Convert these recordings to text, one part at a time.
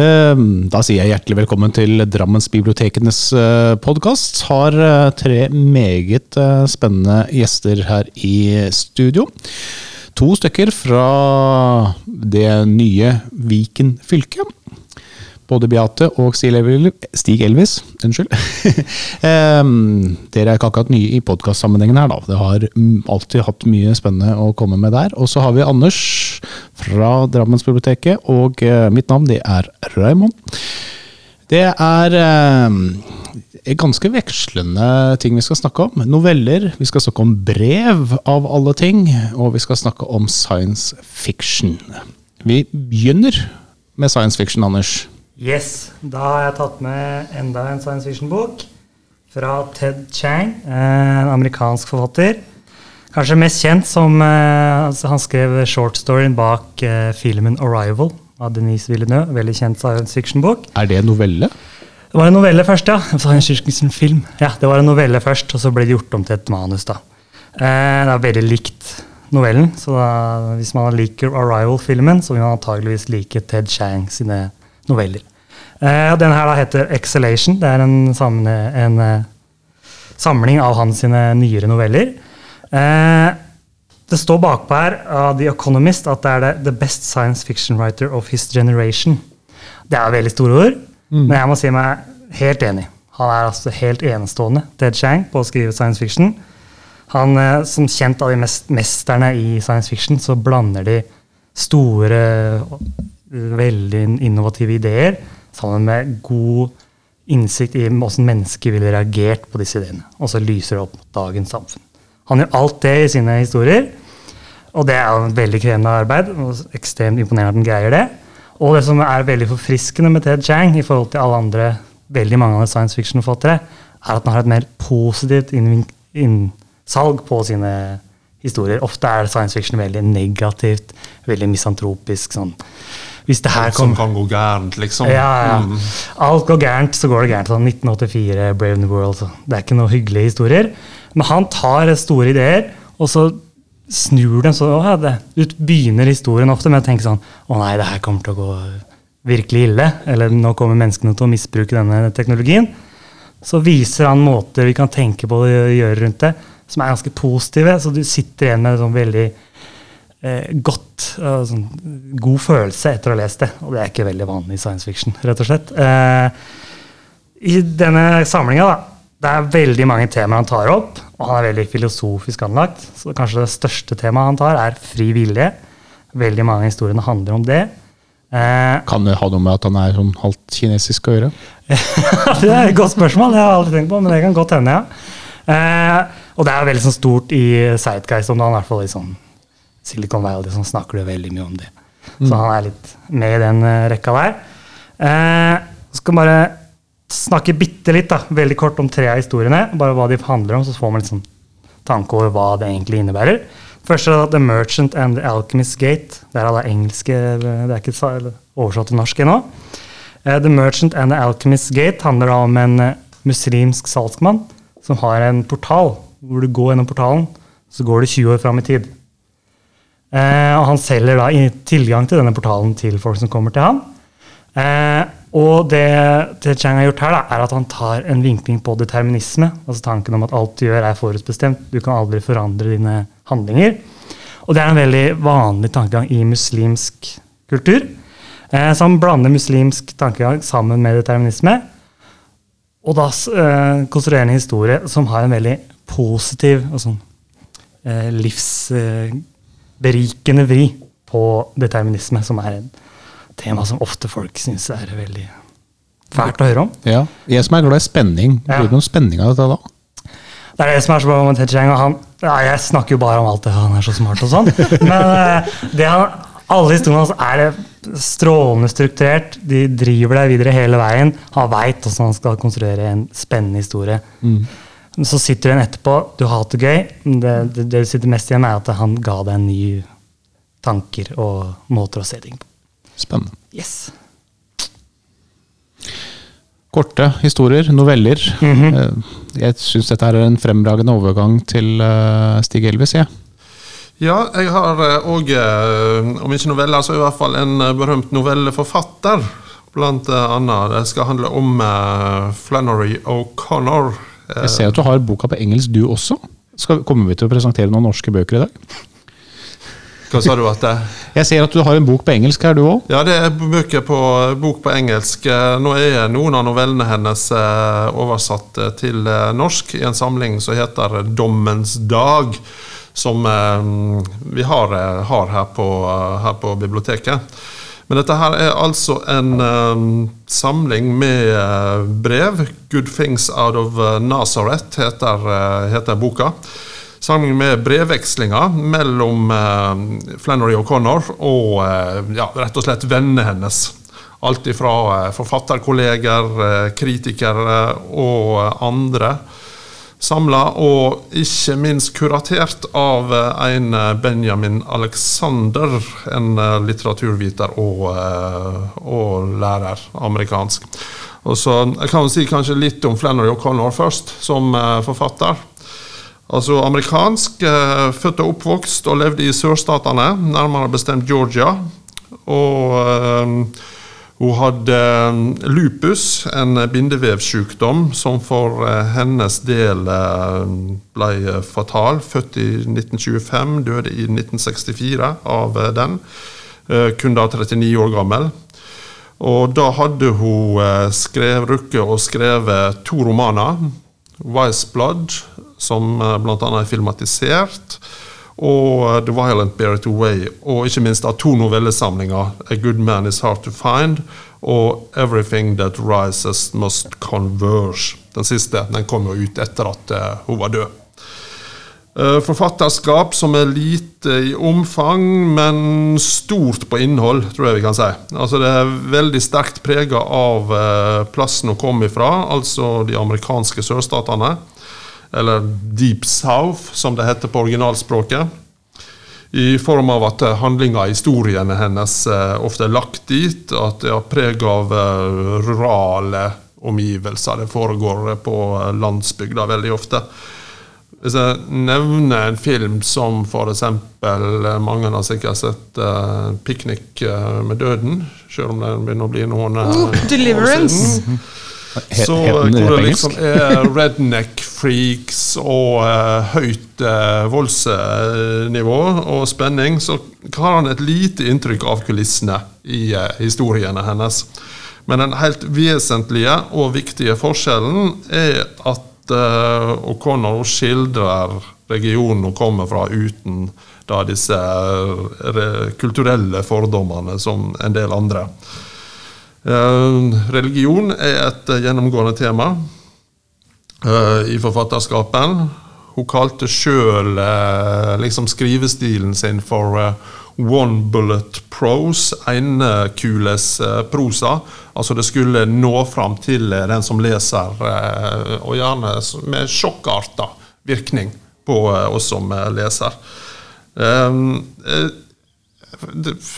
Ehm, Da sier jeg hjertelig velkommen til Drammensbibliotekenes podkast. Har eh, tre meget eh, spennende gjester her i studio. To stykker fra det nye Viken fylke. Både Beate og Stig Elvis. Unnskyld. um, dere er ikke akkurat nye i podkastsammenhengen her, da. Det har alltid hatt mye spennende å komme med der. Og så har vi Anders fra Drammensbiblioteket, og uh, mitt navn det er Raymond. Det er eh, ganske vekslende ting vi skal snakke om. Noveller, vi skal snakke om brev av alle ting, og vi skal snakke om science fiction. Vi begynner med science fiction, Anders. Yes, Da har jeg tatt med enda en science fiction-bok fra Ted Chang, en amerikansk forfatter. Kanskje mest kjent som eh, altså Han skrev shortstoryen bak eh, filmen 'Arrival' av Denise Villeneuve. Veldig kjent science fiction-bok. Er det novelle? Det var en novelle først, ja. Science fiction-film. Ja, Det var en novelle først, og så ble det gjort om til et manus. da. Eh, det er veldig likt novellen, så da, hvis man liker Arrival-filmen, så vil man antageligvis like Ted Chang sine noveller. Uh, den her da heter 'Exhalation'. Det er en, samle, en uh, samling av hans sine nyere noveller. Uh, det står bakpå her av The Economist at det er det, 'the best science fiction writer of his generation'. Det er veldig store ord, mm. men jeg må si meg helt enig. Han er altså helt enestående, Ted Chang, på å skrive science fiction. Han, Som kjent av de mest mesterne i science fiction, så blander de store, veldig innovative ideer sammen med god innsikt i hvordan mennesker ville reagert på disse ideene. Og så lyser det opp dagens samfunn. Han gjør alt det i sine historier. Og det er jo et veldig krevende arbeid. og Ekstremt imponerende at han greier det. Og det som er veldig forfriskende med Ted Chang i forhold til alle andre veldig mange av science fiction-forfattere, er at han har et mer positivt innsalg på sine historier. Ofte er science fiction veldig negativt, veldig misantropisk. sånn hvis det her Alt som kan gå gærent, liksom. Ja, ja. Mm. Alt går gærent, så går det gærent. Sånn 1984, Brave New World. Så. Det er ikke noen hyggelige historier. Men han tar store ideer, og så snur dem så ja, det, ut begynner historien ofte med å tenke sånn Å nei, det her kommer til å gå virkelig ille. Eller nå kommer menneskene til å misbruke denne teknologien. Så viser han måter vi kan tenke på det og gjøre rundt det, som er ganske positive. Så du sitter igjen med sånn veldig eh, godt, uh, sånn, god følelse etter å ha lest det. Og det er ikke veldig vanlig i science fiction, rett og slett. Uh, I denne samlinga, da, det er veldig mange temaer han tar opp, og han er veldig filosofisk anlagt. Så kanskje det største temaet han tar, er fri vilje. Veldig mange av historiene handler om det. Eh, kan det ha noe med at han er sånn halvt kinesisk å gjøre? det er et godt spørsmål, det har jeg aldri tenkt på, men det kan godt hende, ja. Eh, og det er veldig sånn stort i Sightguys om dagen, i hvert fall i sånn Silicon Valley så snakker du veldig mye om det. Mm. Så han er litt med i den uh, rekka der. Uh, skal bare snakke bitte litt, da, veldig kort om tre av historiene. Bare hva de handler om, så får man litt sånn tanke over hva det egentlig innebærer. Først er det The Merchant and the Alchemist Gate. Det er alle engelske, det er ikke oversatt til norsk ennå. Uh, the Merchant and the Alchemist Gate handler da om en muslimsk salgsmann som har en portal. Hvor du går gjennom portalen, så går du 20 år fram i tid. Eh, og han selger da tilgang til denne portalen til folk som kommer til ham. Eh, og det, det Chang har gjort her, da, er at han tar en vinkling på determinisme. Altså tanken om at alt du gjør, er forutbestemt. Du kan aldri forandre dine handlinger. Og det er en veldig vanlig tankegang i muslimsk kultur. Eh, han blander muslimsk tankegang sammen med determinisme. Og da eh, konstruerer en historie som har en veldig positiv altså, eh, livs eh, berikende vri på determinisme, som er et tema som ofte folk syns er veldig fælt å høre om. Ja, Jeg som er glad i spenning. Blir det noen spenning av dette da? Det er det som er så bra med Ted Chang. Han, ja, jeg snakker jo bare om alt det han er så smart og sånn. Men eh, det han, alle historiene hans er strålende strukturert. De driver deg videre hele veien. Han veit hvordan han skal konstruere en spennende historie. Mm. Så sitter du igjen etterpå, du har hatt det gøy. Det, det, det, du sitter mest igjen med, er at han ga deg nye tanker og måter å se ting på. Spennende. Yes. Korte historier, noveller. Mm -hmm. Jeg syns dette er en fremragende overgang til eh, Stig Elvis. Ja. ja, jeg har òg, eh, om ikke noveller, så i hvert fall en berømt novelleforfatter blant annet. Det skal handle om Flannery O'Connor. Jeg ser at du har boka på engelsk, du også. Skal, kommer vi til å presentere noen norske bøker i dag? Hva sa du at det? Jeg ser at du har en bok på engelsk her, du òg? Ja, det er bøker på, bok på engelsk. Nå er noen av novellene hennes eh, oversatt eh, til eh, norsk i en samling som heter 'Dommens dag', som vi har, har her, på, her, på, biblioteket. Men dette her er altså en um, samling med uh, brev. 'Good Things Out of Nazareth' heter, uh, heter boka Samling med brevvekslinger mellom uh, Flannery O'Connor og eh, ja, rett og slett vennene hennes. Alt fra eh, forfatterkolleger, eh, kritikere og andre. Samla og ikke minst kuratert av eh, en eh, Benjamin Alexander, en litteraturviter og, og lærer amerikansk. Og så, jeg kan si kanskje litt om Flannery O'Connor først, som forfatter. Altså amerikansk, eh, født og oppvokst og levde i sørstatene, nærmere bestemt Georgia. Og eh, hun hadde eh, lupus, en bindevevsykdom som for eh, hennes del eh, ble fatal. Født i 1925, døde i 1964 av den. kun da 39 år gammel. Og da hadde hun skrevet, rukket å skrevet to romaner. 'Wise Blood' som bl.a. er filmatisert. Og eh, 'The Violent Bear It Away'. Og ikke minst av to novellesamlinger. 'A Good Man Is Hard To Find' og 'Everything That Rises Must Converge'. Den siste den kom jo ut etter at uh, hun var død. Uh, forfatterskap som er lite i omfang, men stort på innhold, tror jeg vi kan si. Altså Det er veldig sterkt prega av plassen hun kom ifra, altså de amerikanske sørstatene eller Deep South, som det heter på originalspråket. I form av at handlinga og historiene hennes eh, ofte er lagt dit. At det har preg av eh, rurale omgivelser. Det foregår på eh, landsbygda veldig ofte. Hvis jeg nevner en film som f.eks. mange har sikkert sett uh, 'Piknik med døden', selv om den begynner å bli noen uh, Deliverance! Så hvor det liksom er redneck freaks og uh, høyt uh, voldsnivå og spenning, så har han et lite inntrykk av kulissene i uh, historiene hennes. Men den helt vesentlige og viktige forskjellen er at O'Connor skildrer regionen hun kommer fra, uten da disse kulturelle fordommene som en del andre. Eh, religion er et eh, gjennomgående tema eh, i forfatterskapen. Hun kalte sjøl liksom skrivestilen sin for one bullet prose, enekules prosa. Altså det skulle nå fram til den som leser, og gjerne med sjokkarta virkning på oss som leser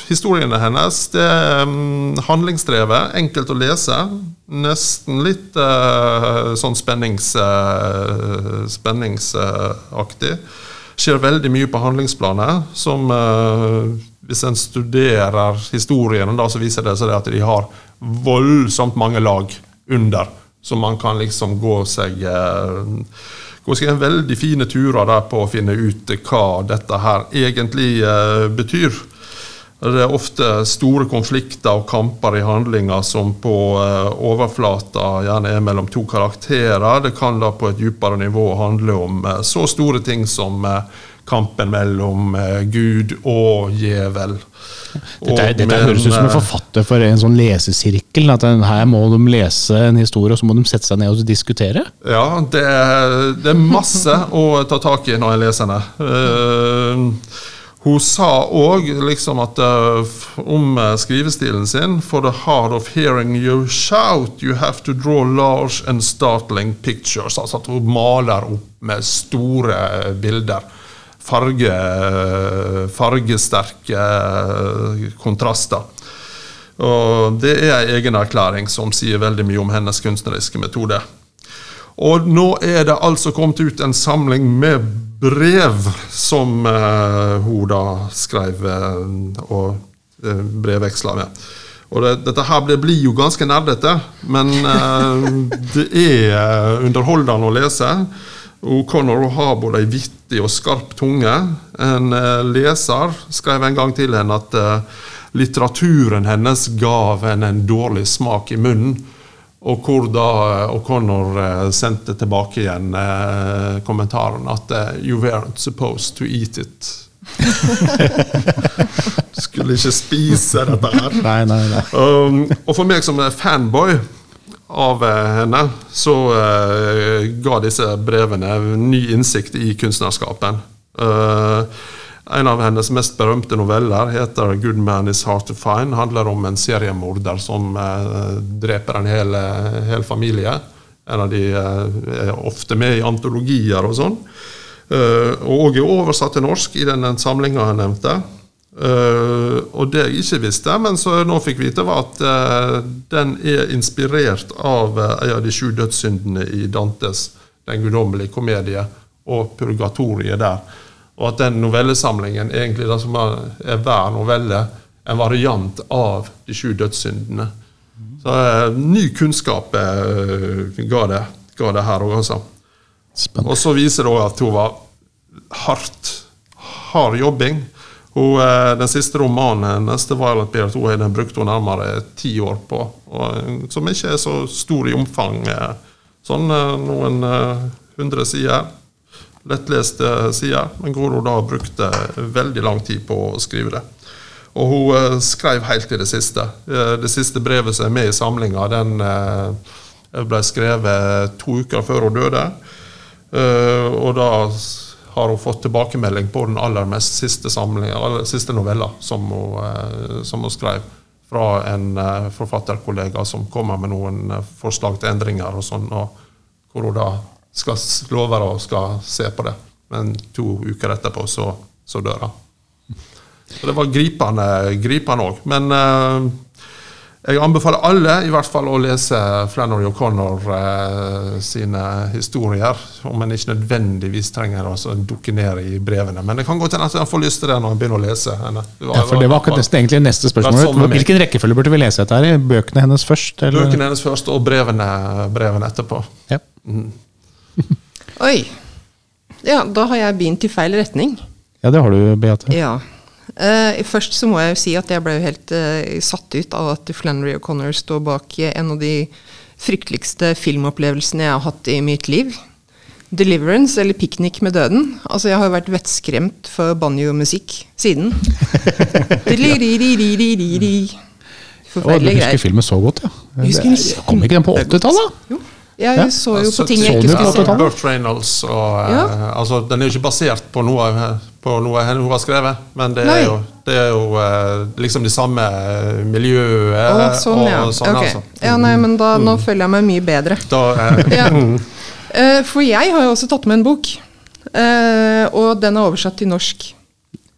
historiene hennes det er um, handlingsdrevet, enkelt å lese. Nesten litt uh, sånn spennings, uh, spenningsaktig. Skjer veldig mye på handlingsplanet, som uh, hvis en studerer historiene, da, så viser det seg at de har voldsomt mange lag under, så man kan liksom gå seg gå seg en veldig fine turer der på å finne ut hva dette her egentlig betyr. Det er ofte store konflikter og kamper i handlinger som på eh, overflata gjerne er mellom to karakterer. Det kan da på et dypere nivå handle om eh, så store ting som eh, kampen mellom Gud og djevel. Dette, dette høres ut som en forfatter for en sånn lesesirkel. At her må de lese en historie, og så må de sette seg ned og diskutere? Ja, det, det er masse å ta tak i når jeg leser den. Hun sa òg liksom at uh, om uh, skrivestilen sin For the heart of hearing you shout, you have to draw large and startling pictures. Altså at hun maler opp med store uh, bilder. Farge, fargesterke kontraster. Og Det er en egen erklæring som sier veldig mye om hennes kunstneriske metode. Og nå er det altså kommet ut en samling med brev som uh, hun da skrev uh, og uh, brevveksla med. Og det, dette her blir, jo ganske nerdete, men eh, det er eh, underholdende å lese. O'Connor har både ei vittig og skarp tunge. En eh, leser skrev en gang til henne at eh, litteraturen hennes gav henne en dårlig smak i munnen. Og hvor da eh, O'Connor eh, sendte tilbake igjen eh, kommentaren at You weren't supposed to eat it. Skulle ikke spise dette her. Nei, nei, nei. Um, og for meg som er fanboy av henne, så uh, ga disse brevene ny innsikt i kunstnerskapen. Eh, en av hennes mest berømte noveller heter 'Good Man Is Hard To Find'. handler om en seriemorder som eh, dreper en hel, hel familie. En av de eh, er ofte med i antologier og sånn. Eh, og er oversatt til norsk i den samlinga jeg nevnte. Uh, og det jeg ikke visste, men så jeg nå fikk vite, var at uh, den er inspirert av uh, en av de sju dødssyndene i Dantes 'Den guddommelige komedie' og purgatoriet der. Og at den novellesamlingen egentlig det som er, er hver novelle en variant av de sju dødssyndene. Så ny kunnskap ga, det, ga det her òg, altså. Og så viser det òg at hun var hardt hard jobbing. Hun, eh, den siste romanen hennes, The Violet Beard, hun, den brukte hun nærmere ti år på. Og, eh, som ikke er så stor i omfang. eh, Sånn eh, noen eh, hundre sider. Lettleste side, Men hun da brukte veldig lang tid på å skrive det. Og hun eh, skrev helt til det siste. Eh, Det siste brevet som er med i samlinga, den eh, ble skrevet to uker før hun døde. Og da har hun fått tilbakemelding på den aller mest siste, aller siste novella som hun, som hun skrev. Fra en forfatterkollega som kommer med noen forslag til endringer og sånn. Og hvor hun da skal lover og skal se på det. Men to uker etterpå så, så dør han. Så det var gripende gripende òg. Men eh, jeg anbefaler alle i hvert fall å lese Flannery O'Connor eh, sine historier. Om en ikke nødvendigvis trenger å altså, dukke ned i brevene. Men det kan godt hende at en får lyst til det når en begynner å lese henne. Ja, for Det var akkurat nesten, egentlig neste spørsmål. Det sånn. Hvilken rekkefølge burde vi lese dette her? Bøkene hennes først? Eller? Bøkene hennes først, og brevene, brevene etterpå. Ja. Oi. Ja, da har jeg begynt i feil retning. ja, det har du, Beate. Ja. Uh, først så må jeg jo si at jeg ble jo helt uh, satt ut av at Flannery O'Connor står bak eh, en av de frykteligste filmopplevelsene jeg har hatt i mitt liv. 'Deliverance' eller 'Piknik med døden'. Altså Jeg har jo vært vettskremt for banjo-musikk siden. Forferdelige greier. du husker filmen så godt, ja. Det- Kom ikke den på 80-tallet? Jo, jeg Ja. så jo Altså, på ting jeg ikke skulle se. 80-tallet? Burt Reynolds og Ja. uh, altså, Den er jo ikke basert på noe, på noe hun har skrevet, men det Nei. er jo, det er jo uh, liksom de samme eh, miljøet Oh, sånn, ja. sånn, okay. altså. Ja, nei, men da, nå føler jeg meg mye bedre. Da, uh, Ja. Eh, For jeg har jo også tatt med en bok. eh, Og den er oversatt til norsk.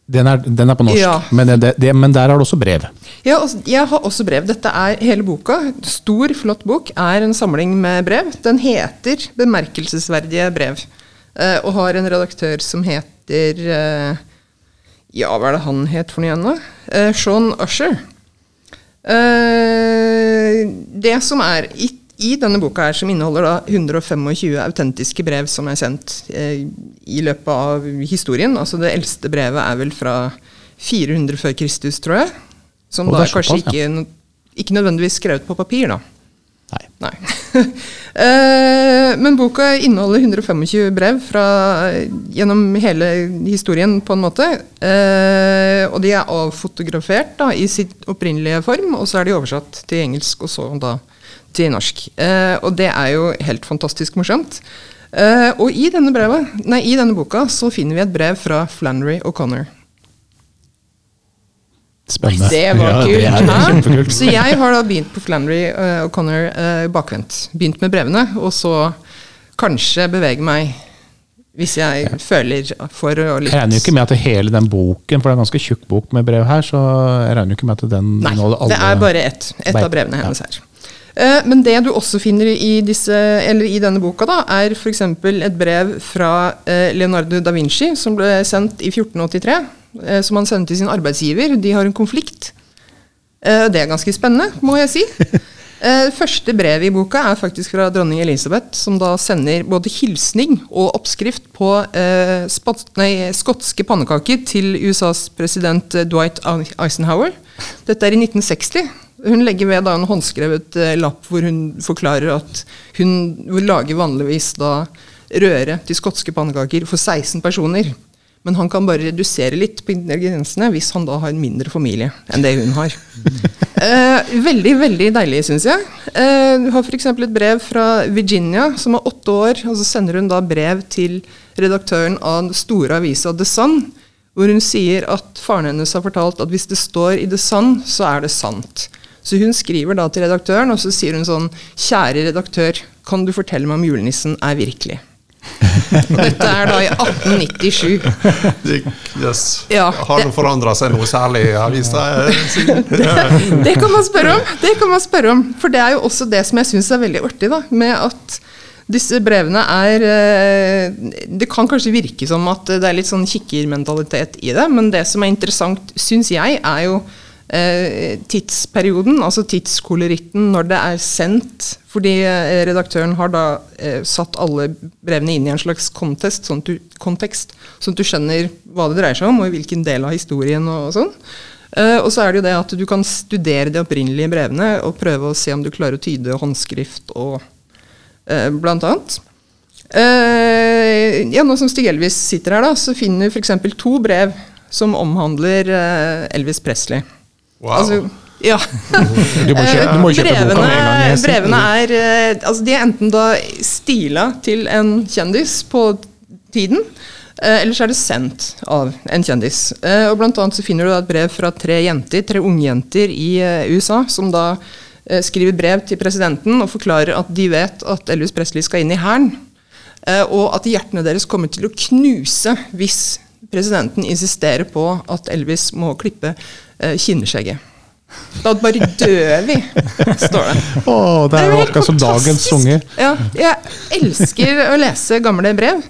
Den er, den er på norsk, Ja. men, det, det, men der har du også brev. Ja, jeg har også brev. Dette er hele boka. Stor, flott bok. Er en samling med brev. Den heter 'Bemerkelsesverdige brev'. eh, Og har en redaktør som heter eh, Ja, hva er det han het for noe igjen, da? Eh, Sean Usher. Det som er i, i denne boka, her, som inneholder da 125 autentiske brev som er sendt eh, i løpet av historien Altså Det eldste brevet er vel fra 400 før Kristus, tror jeg. Som da kanskje ja. ikke, ikke nødvendigvis skrevet på papir, da. Nei. Nei. Eh, Men boka inneholder 125 brev fra, gjennom hele historien, på en måte. Eh, og de er avfotografert da, i sitt opprinnelige form, og så er de oversatt til engelsk, og så da til norsk. Eh, og det er jo helt fantastisk morsomt. Og i denne, brevet, nei, i denne boka så finner vi et brev fra Flannery O'Connor. Spennende. Det var Ja, kult. det er det. Så jeg har da begynt på Flannery uh, O'Connor uh, bakvendt. Begynt med brevene, og så kanskje bevege meg hvis jeg føler for å litt Jeg regner jo ikke med at hele den boken, for det er en ganske tjukk bok med brev her, så jeg regner jo ikke med at den Nei, det er bare ett. Ett av brevene ja. hennes her. Eh, Men det du også finner i, disse, eller i denne boka, da, er f.eks. et brev fra eh, Leonardo da Vinci, som ble sendt i 1483. eh, Som han sender til sin arbeidsgiver. De har en konflikt. Eh, Det er ganske spennende, må jeg si. Eh, Første brevet i boka er faktisk fra dronning Elisabeth, som da sender både hilsning og oppskrift på nei, skotske pannekaker til USAs president Dwight Eisenhower. Dette er i 1960. Hun legger ved da en håndskrevet lapp hvor hun forklarer at hun lager vanligvis da røre til skotske pannekaker for 16 personer. Men han kan bare redusere litt på grensene hvis han da har en mindre familie enn det hun har. Eh, veldig veldig deilig, syns jeg. Eh, du har f.eks. et brev fra Virginia, som er åtte år. og Så sender hun da brev til redaktøren av den store avisa The Sun, hvor hun sier at faren hennes har fortalt at hvis det står i The Sun, så er det sant. Så hun skriver da til redaktøren, og så sier hun sånn Kjære redaktør, kan du fortelle meg om julenissen er virkelig? Og dette er da i 1897. Det- Yes. Ja, Har det det- forandra seg noe særlig i avisa? siden? Det kan man spørre om. Det kan man spørre om. For det er jo også det som jeg syns er veldig artig, da, med at disse brevene er eh, Det kan kanskje virke som at det er litt sånn kikkermentalitet i det, men det som er interessant, syns jeg, er jo eh, tidsperioden, altså tidskoloritten når det er sendt. Fordi eh, redaktøren har da eh, satt alle brevene inn i en slags kontekst, sånn du, kontekst, sånn at du skjønner hva det dreier seg om, og hvilken del av historien og, sånn. Eh, og så er det jo det at du kan studere de opprinnelige brevene og prøve å se om du klarer å tyde håndskrift og eh, blant annet. Eh, ja, nå som Stig Elvis sitter her, da, så finner vi f.eks. to brev som omhandler eh, Elvis Presley. Wow. Altså, ja. Du må, kjøpe, du må kjøpe boka med en gang. Brevene, brevene er eh, altså De er enten da stila til en kjendis på tiden, eh, eller så er det sendt av en kjendis. Eh, og Blant annet så finner du et brev fra tre jenter, tre ungjenter i USA, som da skriver brev til presidenten og forklarer at de vet at Elvis Presley skal inn i hæren. Og at hjertene deres kommer til å knuse hvis presidenten insisterer på at Elvis må klippe kinnskjegget. Da bare dør vi, står det. Oh, det er jo akkurat som dagens unge. Ja, jeg elsker å lese gamle brev.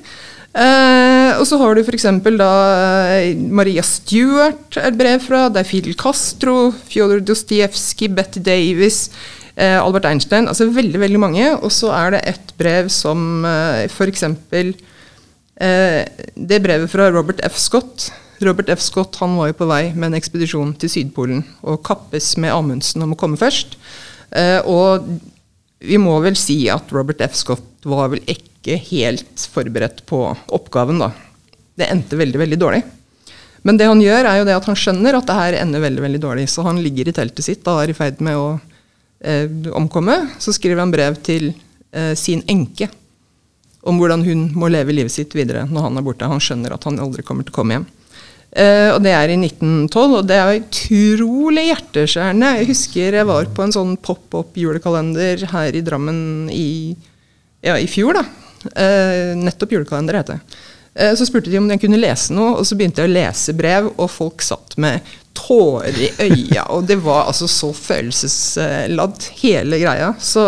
Uh, og så har du f.eks. da eh, Maria Stewart et brev fra. Det er Fidel Castro, Fjodor Dostojevskij, Betty Davis, uh, Albert Einstein. Altså veldig, veldig mange. Og så er det et brev som uh, f.eks. Uh, det brevet fra Robert F. Scott. Robert F. Scott han var jo på vei med en ekspedisjon til Sydpolen og kappes med Amundsen om å komme først. Eh, og vi må vel si at Robert F. Scott var vel ikke helt forberedt på oppgaven, da. Det endte veldig, veldig dårlig. Men det han gjør, er jo det at han skjønner at det her ender veldig veldig dårlig. Så han ligger i teltet sitt og er i ferd med å eh, omkomme. Så skriver han brev til eh, sin enke om hvordan hun må leve livet sitt videre når han er borte. Han skjønner at han aldri kommer til å komme hjem. Eh, og Det er i 1912, og det er utrolig hjerteskjærende. Jeg husker jeg var på en sånn pop-up-julekalender her i Drammen i, ja, i fjor. da. Eh, nettopp julekalender, heter det. Eh, så spurte de om jeg kunne lese noe, og så begynte jeg å lese brev, og folk satt med tårer i øya, og det var altså så følelsesladd, hele greia. Så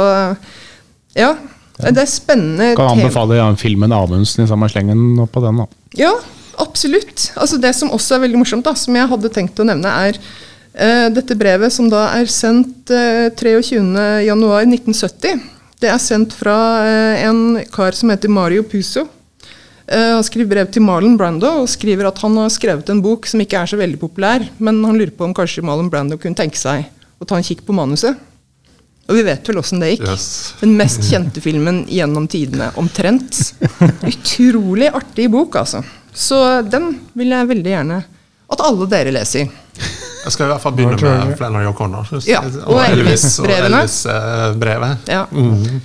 ja, det er spennende Kan anbefale ja, filmen Amundsen i samme slengen på den. da. Ja, absolutt. Altså Det som også er veldig morsomt, da, som jeg hadde tenkt å nevne, er uh, dette brevet som da er sendt uh, 23.1.1970. Det er sendt fra uh, en kar som heter Mario Puso. Eh, han skriver brev til Marlon Brando og skriver at han har skrevet en bok som ikke er så veldig populær, men han lurer på om kanskje Marlon Brando kunne tenke seg å ta en kikk på manuset. Og vi vet vel åssen det gikk. Yes. Den mest kjente filmen gjennom tidene, omtrent. Utrolig artig bok, altså. Så den vil jeg veldig gjerne at alle dere leser. Jeg skal i hvert fall begynne med Flannery O'Connor. Ja, og og Elvis og Elvis-brevene. Elvis-brevet. Ja.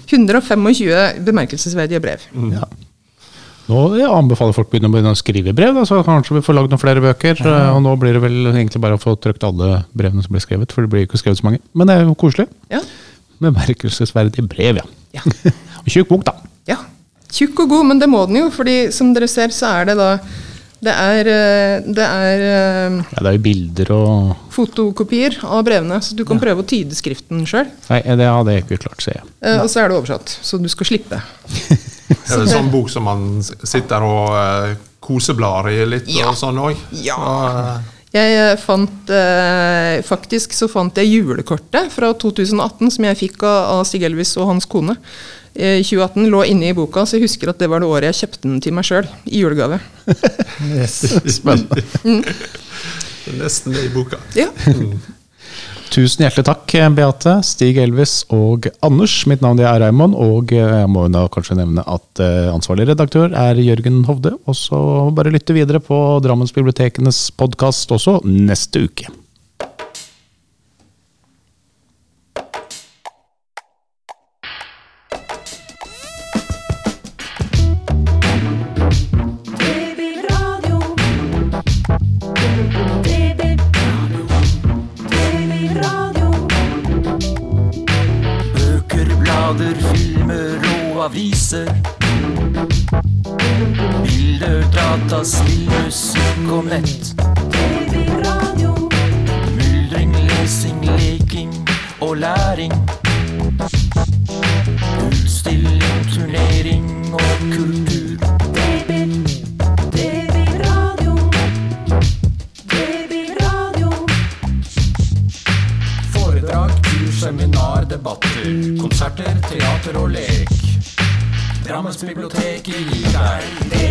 125 bemerkelsesverdige brev. Ja. Nå jeg anbefaler folk å begynne, begynne å skrive brev, da, så kanskje vi får lagd noen flere bøker. Mm. Og nå blir det vel egentlig bare å få trykt alle brevene som blir skrevet, for det blir ikke skrevet så mange. Men det er jo koselig. Ja. Bemerkelsesverdige brev, ja. Ja. og tjukk bok, da. ja. Tjukk og god, men det må den jo, fordi som dere ser, så er det da Det er, eh, det er eh, Ja, det er jo bilder og fotokopier av brevene, så du kan prøve å tyde skriften sjøl. Nei, det hadde jeg ikke klart, ser jeg. Og så er det oversatt, så du skal slippe. Er det en sånn bok som man sitter og uh, koseblar i litt Ja. og sånn òg? Ja. Jeg eh, fant eh, Faktisk så fant jeg julekortet fra 2018 som jeg fikk av, av Stig Elvis og hans kone. Eh, 2018 lå inne i boka, så jeg husker at det var det året jeg kjøpte den til meg sjøl. I julegave. Yes. Spennende. Det er Nesten i boka. Ja. Tusen hjertelig takk, Beate, Stig Elvis og Anders. Mitt navn er Raymond, og eh, jeg må da kanskje nevne at eh, ansvarlig redaktør er Jørgen Hovde. Og så bare lytte videre på Drammensbibliotekenes podkast også neste uke. Utstilling, turnering og kultur. Baby. Babyradio. Babyradio. Foredrag, kurs, seminar, debatter. Konserter, teater og lek. Drammensbiblioteket gir deg babyradio.